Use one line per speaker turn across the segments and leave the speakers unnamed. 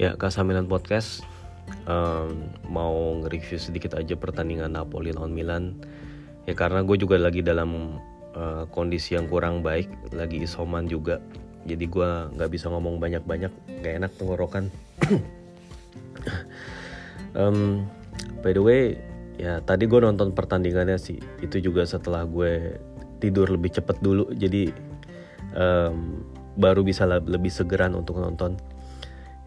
Ya, Kasa Milan Podcast um, mau nge-review sedikit aja pertandingan Napoli lawan Milan. Ya karena gue juga lagi dalam uh, kondisi yang kurang baik, lagi isoman juga. Jadi gue nggak bisa ngomong banyak-banyak, gak enak tenggorokan. um, by the way, ya tadi gue nonton pertandingannya sih. Itu juga setelah gue tidur lebih cepet dulu, jadi um, baru bisa lebih segeran untuk nonton.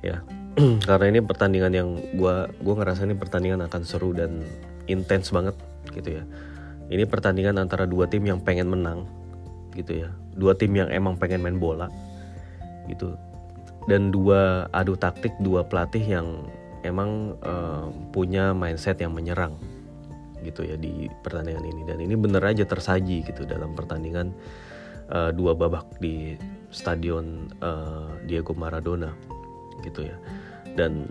Ya, karena ini pertandingan yang gue gue ngerasa ini pertandingan akan seru dan intens banget gitu ya. Ini pertandingan antara dua tim yang pengen menang gitu ya. Dua tim yang emang pengen main bola gitu. Dan dua adu taktik dua pelatih yang emang uh, punya mindset yang menyerang gitu ya di pertandingan ini. Dan ini bener aja tersaji gitu dalam pertandingan uh, dua babak di stadion uh, Diego Maradona gitu ya dan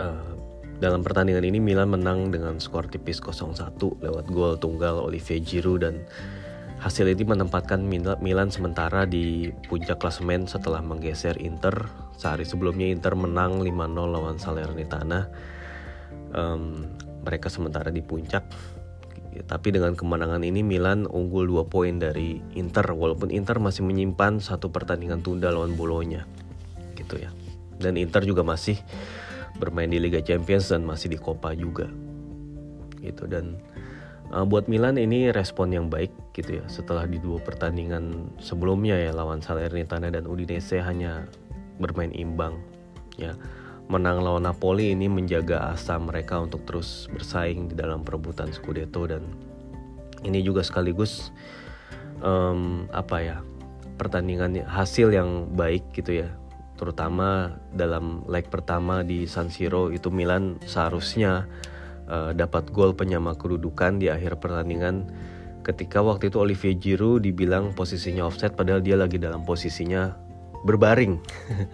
uh, dalam pertandingan ini Milan menang dengan skor tipis 0-1 lewat gol tunggal Olivier Giroud dan hasil ini menempatkan Milan sementara di puncak klasemen setelah menggeser Inter. Sehari sebelumnya Inter menang 5-0 lawan Salernitana. Um, mereka sementara di puncak. Tapi dengan kemenangan ini Milan unggul 2 poin dari Inter walaupun Inter masih menyimpan satu pertandingan tunda lawan Bolonya. Gitu ya dan Inter juga masih bermain di Liga Champions dan masih di Copa juga. Gitu dan uh, buat Milan ini respon yang baik gitu ya. Setelah di dua pertandingan sebelumnya ya lawan Salernitana dan Udinese hanya bermain imbang ya. Menang lawan Napoli ini menjaga asa mereka untuk terus bersaing di dalam perebutan Scudetto dan ini juga sekaligus um, apa ya pertandingan hasil yang baik gitu ya terutama dalam leg pertama di San Siro itu Milan seharusnya uh, dapat gol penyama kedudukan di akhir pertandingan. Ketika waktu itu Olivier Giroud dibilang posisinya offside padahal dia lagi dalam posisinya berbaring.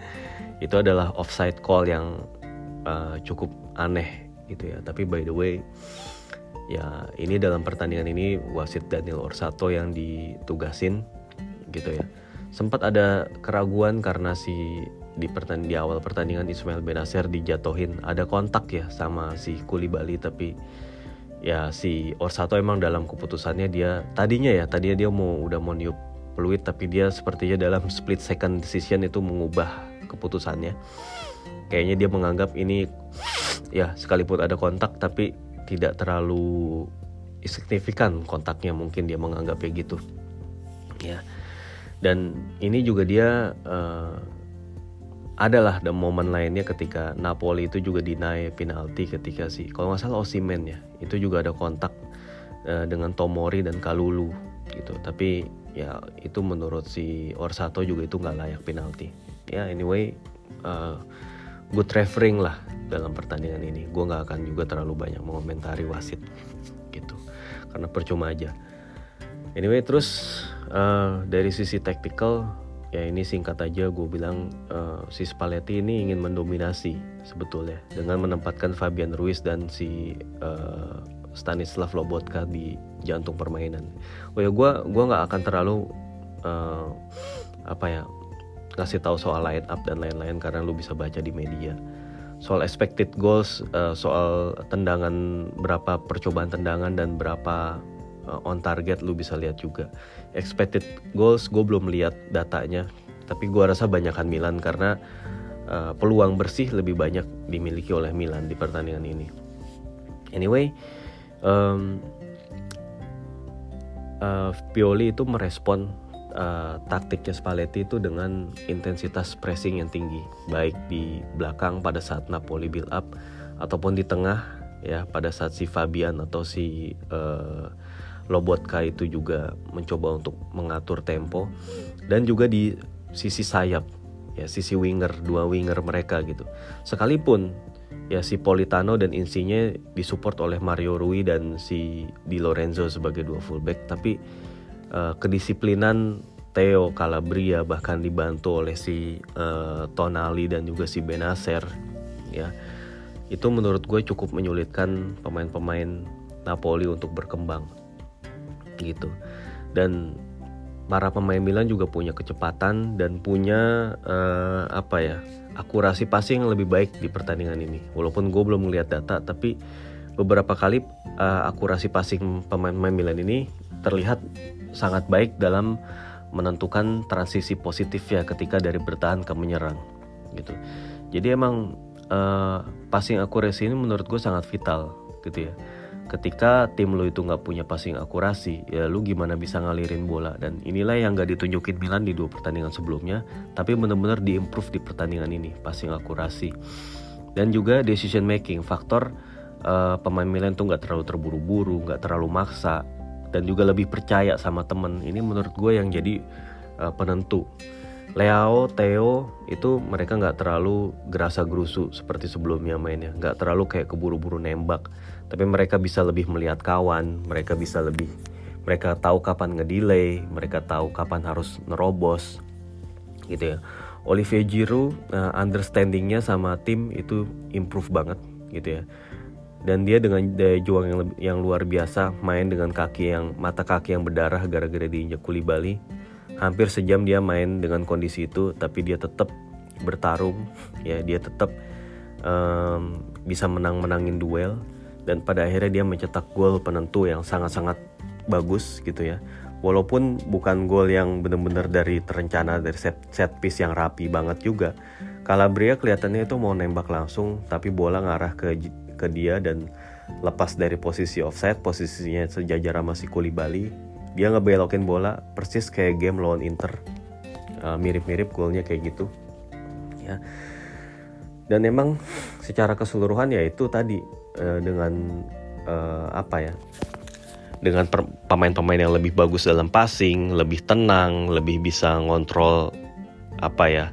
Itu adalah offside call yang uh, cukup aneh gitu ya. Tapi by the way ya ini dalam pertandingan ini wasit Daniel Orsato yang ditugasin gitu ya. Sempat ada keraguan karena si di pertandingan di awal pertandingan Ismail Benacer dijatohin ada kontak ya sama si Bali tapi ya si Orsato emang dalam keputusannya dia tadinya ya tadinya dia mau udah mau niup peluit tapi dia sepertinya dalam split second decision itu mengubah keputusannya. Kayaknya dia menganggap ini ya sekalipun ada kontak tapi tidak terlalu signifikan kontaknya mungkin dia menganggapnya gitu. Ya. Dan ini juga dia uh, adalah the momen lainnya ketika Napoli itu juga dinaik penalti ketika si kalau nggak salah Osimen ya itu juga ada kontak uh, dengan Tomori dan Kalulu gitu. Tapi ya itu menurut si Orsato juga itu nggak layak penalti. Ya anyway uh, good refereeing lah dalam pertandingan ini. Gue nggak akan juga terlalu banyak mengomentari wasit gitu karena percuma aja. Anyway terus uh, dari sisi tactical ya ini singkat aja gue bilang uh, si Spalletti ini ingin mendominasi sebetulnya dengan menempatkan Fabian Ruiz dan si uh, Stanislav Lobotka di jantung permainan. Oh ya gue gua nggak akan terlalu uh, apa ya ngasih tahu soal line up dan lain-lain karena lu bisa baca di media. Soal expected goals, uh, soal tendangan berapa percobaan tendangan dan berapa uh, on target lu bisa lihat juga. Expected goals gue belum lihat datanya. Tapi gue rasa banyakkan Milan karena uh, peluang bersih lebih banyak dimiliki oleh Milan di pertandingan ini. Anyway um, uh, Pioli itu merespon uh, taktiknya Spalletti itu dengan intensitas pressing yang tinggi. Baik di belakang pada saat Napoli build up ataupun di tengah ya pada saat si Fabian atau si uh, Lobotka itu juga mencoba untuk mengatur tempo dan juga di sisi sayap ya sisi winger dua winger mereka gitu. Sekalipun ya si Politano dan Insigne disupport oleh Mario Rui dan si Di Lorenzo sebagai dua fullback tapi uh, kedisiplinan Theo Calabria bahkan dibantu oleh si uh, Tonali dan juga si Benacer ya. Itu menurut gue cukup menyulitkan pemain-pemain Napoli untuk berkembang gitu dan para pemain Milan juga punya kecepatan dan punya uh, apa ya akurasi passing yang lebih baik di pertandingan ini. Walaupun gue belum melihat data, tapi beberapa kali uh, akurasi passing pemain-pemain Milan ini terlihat sangat baik dalam menentukan transisi positif ya ketika dari bertahan ke menyerang gitu. Jadi emang uh, passing akurasi ini menurut gue sangat vital gitu ya ketika tim lo itu nggak punya passing akurasi ya lu gimana bisa ngalirin bola? Dan inilah yang nggak ditunjukin Milan di dua pertandingan sebelumnya tapi benar-benar diimprove di pertandingan ini passing akurasi. Dan juga decision making faktor uh, pemain Milan tuh nggak terlalu terburu-buru nggak terlalu maksa dan juga lebih percaya sama temen. Ini menurut gue yang jadi uh, penentu. Leo, Theo itu mereka nggak terlalu gerasa gerusu seperti sebelumnya mainnya, nggak terlalu kayak keburu-buru nembak, tapi mereka bisa lebih melihat kawan, mereka bisa lebih, mereka tahu kapan ngedelay, mereka tahu kapan harus nerobos, gitu ya. Olivier Giroud uh, understandingnya sama tim itu improve banget, gitu ya. Dan dia dengan daya juang yang, yang luar biasa, main dengan kaki yang mata kaki yang berdarah gara-gara diinjak kuli Bali hampir sejam dia main dengan kondisi itu tapi dia tetap bertarung ya dia tetap um, bisa menang-menangin duel dan pada akhirnya dia mencetak gol penentu yang sangat-sangat bagus gitu ya. Walaupun bukan gol yang benar-benar dari terencana dari set, set piece yang rapi banget juga. Calabria kelihatannya itu mau nembak langsung tapi bola ngarah ke ke dia dan lepas dari posisi offset posisinya sejajar sama si Bali dia ngebelokin bola persis kayak game lawan Inter. Uh, mirip-mirip golnya kayak gitu. Ya. Dan emang secara keseluruhan ya itu tadi uh, dengan uh, apa ya dengan pemain-pemain yang lebih bagus dalam passing, lebih tenang, lebih bisa ngontrol apa ya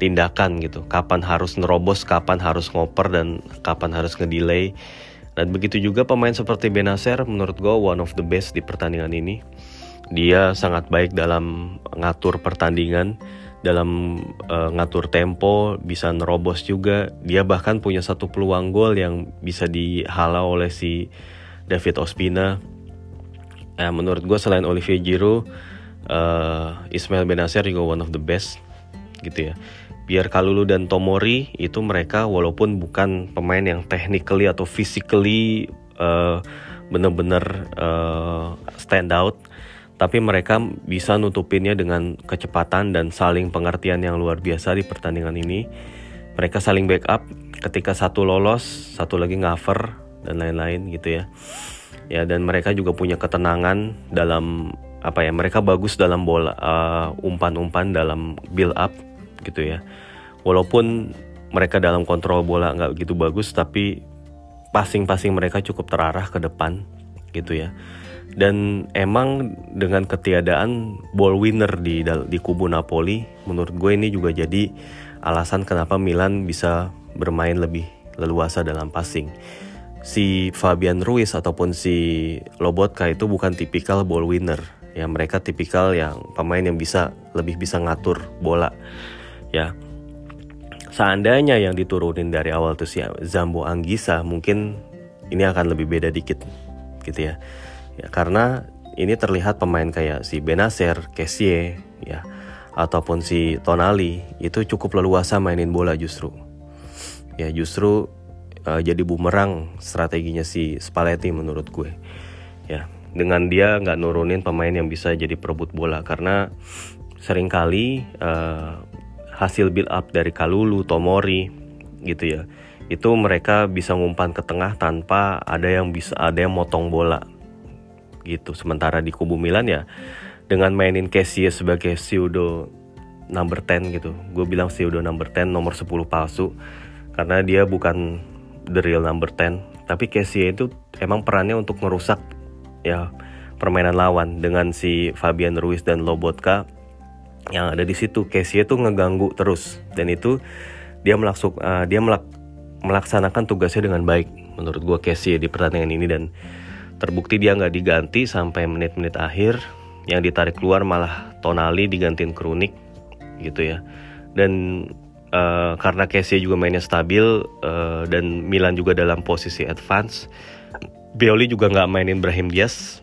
tindakan gitu. Kapan harus nerobos, kapan harus ngoper dan kapan harus ngedelay. Dan begitu juga pemain seperti Benacer menurut gue one of the best di pertandingan ini. Dia sangat baik dalam ngatur pertandingan, dalam uh, ngatur tempo, bisa nerobos juga. Dia bahkan punya satu peluang gol yang bisa dihalau oleh si David Ospina. Nah, menurut gue selain Olivier Giroud, uh, Ismail Benacer juga one of the best gitu ya. Biar Kalulu dan Tomori itu mereka walaupun bukan pemain yang technically atau physically uh, benar-benar uh, stand out, tapi mereka bisa nutupinnya dengan kecepatan dan saling pengertian yang luar biasa di pertandingan ini. Mereka saling backup ketika satu lolos, satu lagi cover dan lain-lain gitu ya. Ya dan mereka juga punya ketenangan dalam apa ya? Mereka bagus dalam bola uh, umpan-umpan dalam build up gitu ya. Walaupun mereka dalam kontrol bola nggak begitu bagus, tapi passing-passing mereka cukup terarah ke depan gitu ya dan emang dengan ketiadaan ball winner di di kubu Napoli menurut gue ini juga jadi alasan kenapa Milan bisa bermain lebih leluasa dalam passing. Si Fabian Ruiz ataupun si Lobotka itu bukan tipikal ball winner. Ya mereka tipikal yang pemain yang bisa lebih bisa ngatur bola. Ya. Seandainya yang diturunin dari awal tuh si Zambo Anggisa mungkin ini akan lebih beda dikit gitu ya ya karena ini terlihat pemain kayak si Benacer, Kessie ya ataupun si Tonali itu cukup leluasa mainin bola justru. Ya justru uh, jadi bumerang strateginya si Spalletti menurut gue. Ya dengan dia nggak nurunin pemain yang bisa jadi perebut bola karena sering kali uh, hasil build up dari Kalulu, Tomori gitu ya itu mereka bisa ngumpan ke tengah tanpa ada yang bisa ada yang motong bola gitu. Sementara di kubu Milan ya dengan mainin Kessie sebagai pseudo number 10 gitu. Gue bilang pseudo number 10 nomor 10 palsu karena dia bukan the real number 10. Tapi Kessie itu emang perannya untuk merusak ya permainan lawan dengan si Fabian Ruiz dan Lobotka yang ada di situ. Kessie itu ngeganggu terus dan itu dia melaksuk uh, dia melak, melaksanakan tugasnya dengan baik menurut gue Kessie di pertandingan ini dan Terbukti dia nggak diganti sampai menit-menit akhir. Yang ditarik keluar malah Tonali digantiin Kronik gitu ya. Dan uh, karena Kessie juga mainnya stabil uh, dan Milan juga dalam posisi advance, Bioli juga nggak mainin Brahim Diaz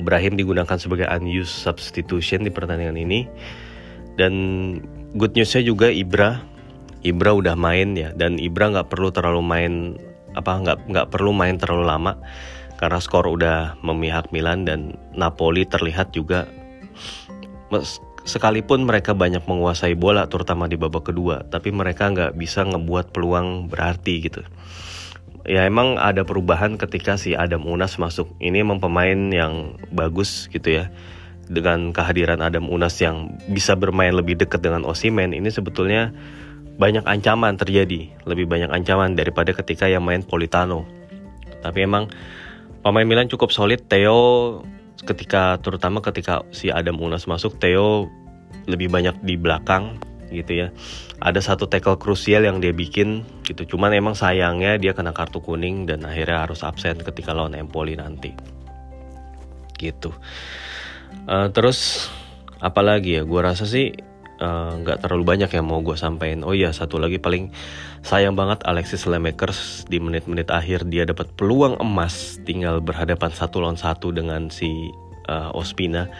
Brahim digunakan sebagai unused substitution di pertandingan ini dan good newsnya juga Ibra Ibra udah main ya dan Ibra nggak perlu terlalu main apa nggak nggak perlu main terlalu lama karena skor udah memihak Milan dan Napoli terlihat juga sekalipun mereka banyak menguasai bola terutama di babak kedua tapi mereka nggak bisa ngebuat peluang berarti gitu. Ya emang ada perubahan ketika si Adam Unas masuk. Ini emang pemain yang bagus gitu ya. Dengan kehadiran Adam Unas yang bisa bermain lebih dekat dengan Osimen ini sebetulnya banyak ancaman terjadi. Lebih banyak ancaman daripada ketika yang main Politano. Tapi emang pemain Milan cukup solid. Theo ketika terutama ketika si Adam Unas masuk Theo lebih banyak di belakang gitu ya. Ada satu tackle krusial yang dia bikin gitu. Cuman emang sayangnya dia kena kartu kuning dan akhirnya harus absen ketika lawan Empoli nanti. Gitu. Uh, terus apalagi ya? Gue rasa sih eh, nggak uh, terlalu banyak yang mau gue sampaikan. Oh iya satu lagi paling sayang banget Alexis Lemakers di menit-menit akhir dia dapat peluang emas tinggal berhadapan satu lawan satu dengan si uh, Ospina.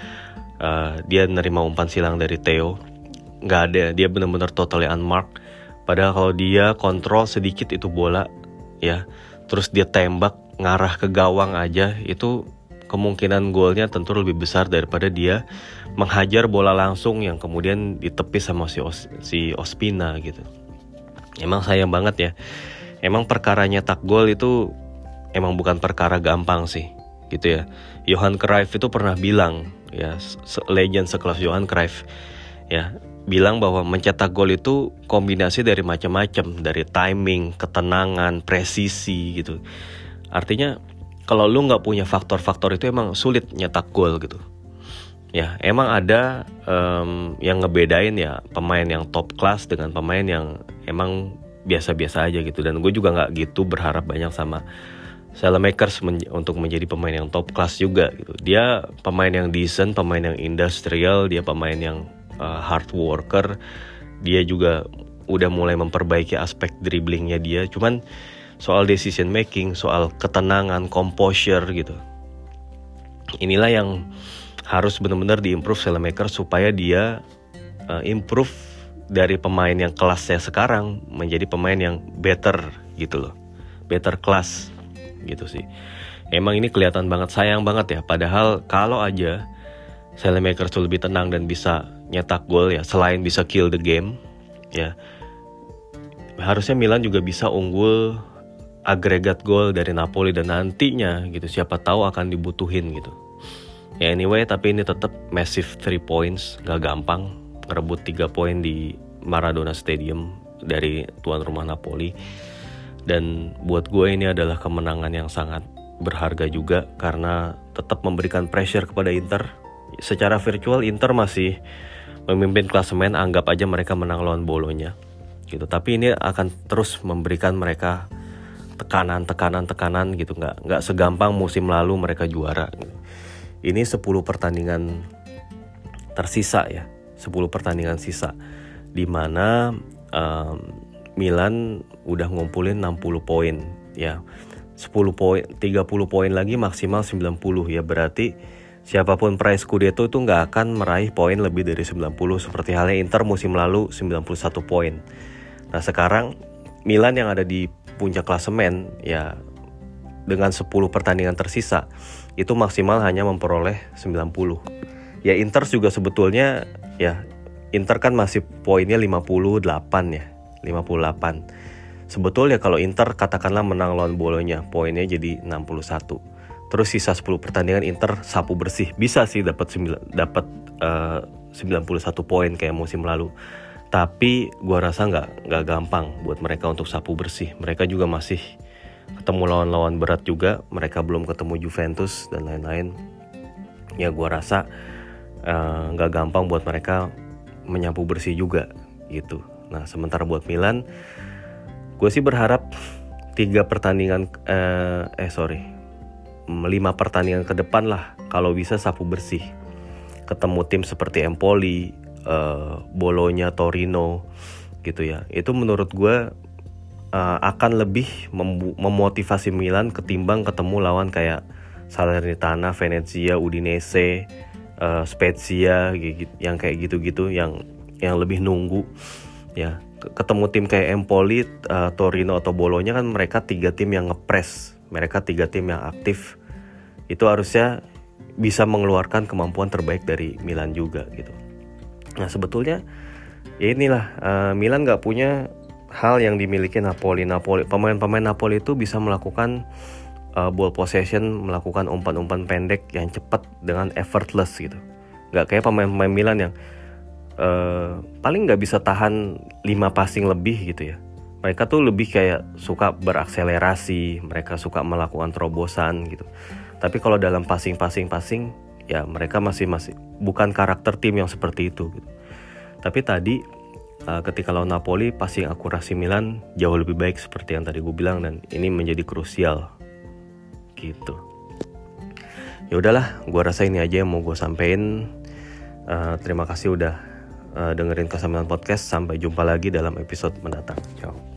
Uh, dia nerima umpan silang dari Theo. Nggak ada, dia benar-benar totally unmarked. Padahal kalau dia kontrol sedikit itu bola, ya, terus dia tembak ngarah ke gawang aja itu kemungkinan golnya tentu lebih besar daripada dia menghajar bola langsung yang kemudian ditepis sama si, Os, si Ospina gitu. Emang sayang banget ya. Emang perkaranya tak gol itu emang bukan perkara gampang sih gitu ya. Johan Cruyff itu pernah bilang ya legend sekelas Johan Cruyff ya bilang bahwa mencetak gol itu kombinasi dari macam-macam dari timing, ketenangan, presisi gitu. Artinya kalau lu nggak punya faktor-faktor itu emang sulit nyetak gol gitu ya emang ada um, yang ngebedain ya pemain yang top class dengan pemain yang emang biasa-biasa aja gitu. Dan gue juga nggak gitu berharap banyak sama Makers men untuk menjadi pemain yang top class juga gitu. Dia pemain yang decent pemain yang industrial dia pemain yang uh, hard worker. Dia juga udah mulai memperbaiki aspek dribblingnya dia. Cuman soal decision making, soal ketenangan, composure gitu. Inilah yang harus benar-benar diimprove Selemaker supaya dia uh, improve dari pemain yang kelasnya sekarang menjadi pemain yang better gitu loh. Better class gitu sih. Emang ini kelihatan banget sayang banget ya. Padahal kalau aja Selemaker tuh lebih tenang dan bisa nyetak gol ya selain bisa kill the game ya harusnya Milan juga bisa unggul agregat gol dari Napoli dan nantinya gitu siapa tahu akan dibutuhin gitu ya anyway tapi ini tetap massive 3 points. Gak gampang ngerebut 3 poin di Maradona Stadium dari tuan rumah Napoli. Dan buat gue ini adalah kemenangan yang sangat berharga juga karena tetap memberikan pressure kepada Inter. Secara virtual Inter masih memimpin klasemen anggap aja mereka menang lawan Bolonya. Gitu. Tapi ini akan terus memberikan mereka tekanan tekanan tekanan gitu. Nggak nggak segampang musim lalu mereka juara. gitu. Ini 10 pertandingan tersisa ya 10 pertandingan sisa di mana um, Milan udah ngumpulin 60 poin ya. 10 poin 30 poin lagi maksimal 90 ya. Berarti siapa pun prize Scudetto itu nggak akan meraih poin lebih dari 90 seperti halnya Inter musim lalu 91 poin. Nah sekarang Milan yang ada di puncak klasemen ya dengan 10 pertandingan tersisa itu maksimal hanya memperoleh 90. Ya Inter juga sebetulnya ya Inter kan masih poinnya 58 ya, 58. Sebetulnya kalau Inter katakanlah menang lawan Bolonya, poinnya jadi 61. Terus sisa 10 pertandingan Inter sapu bersih. Bisa sih dapat dapat uh, 91 poin kayak musim lalu tapi gue rasa nggak nggak gampang buat mereka untuk sapu bersih mereka juga masih ketemu lawan-lawan berat juga mereka belum ketemu Juventus dan lain-lain. Ya gue rasa eh, nggak uh, gampang buat mereka menyapu bersih juga gitu. Nah sementara buat Milan gue sih berharap tiga pertandingan uh, eh sorry lima pertandingan ke depan lah kalau bisa sapu bersih. Ketemu tim seperti Empoli uh, Bolonya Torino gitu ya. Itu menurut gue uh, akan lebih mem memotivasi Milan ketimbang ketemu lawan kayak Salernitana, Venezia, Udinese, uh, Spezia yang kayak gitu-gitu yang yang lebih nunggu ya ketemu tim kayak Empoli, uh, Torino atau Bolonya kan mereka tiga tim yang ngepres, mereka tiga tim yang aktif. Itu harusnya bisa mengeluarkan kemampuan terbaik dari Milan juga gitu. Nah sebetulnya ya inilah uh, Milan nggak punya hal yang dimiliki Napoli. Napoli pemain-pemain Napoli itu bisa melakukan uh, ball possession, melakukan umpan-umpan pendek yang cepat dengan effortless gitu. Nggak kayak pemain-pemain Milan yang uh, paling nggak bisa tahan 5 passing lebih gitu ya. Mereka tuh lebih kayak suka berakselerasi, mereka suka melakukan terobosan gitu. Tapi kalau dalam passing-passing-passing ya mereka masih masih bukan karakter tim yang seperti itu gitu. Tapi tadi uh, ketika lawan Napoli passing akurasi Milan jauh lebih baik seperti yang tadi gue bilang dan ini menjadi krusial gitu. Ya udahlah, gue rasa ini aja yang mau gue sampein. Uh, terima kasih udah uh, dengerin Kesamilan Podcast. Sampai jumpa lagi dalam episode mendatang. Ciao.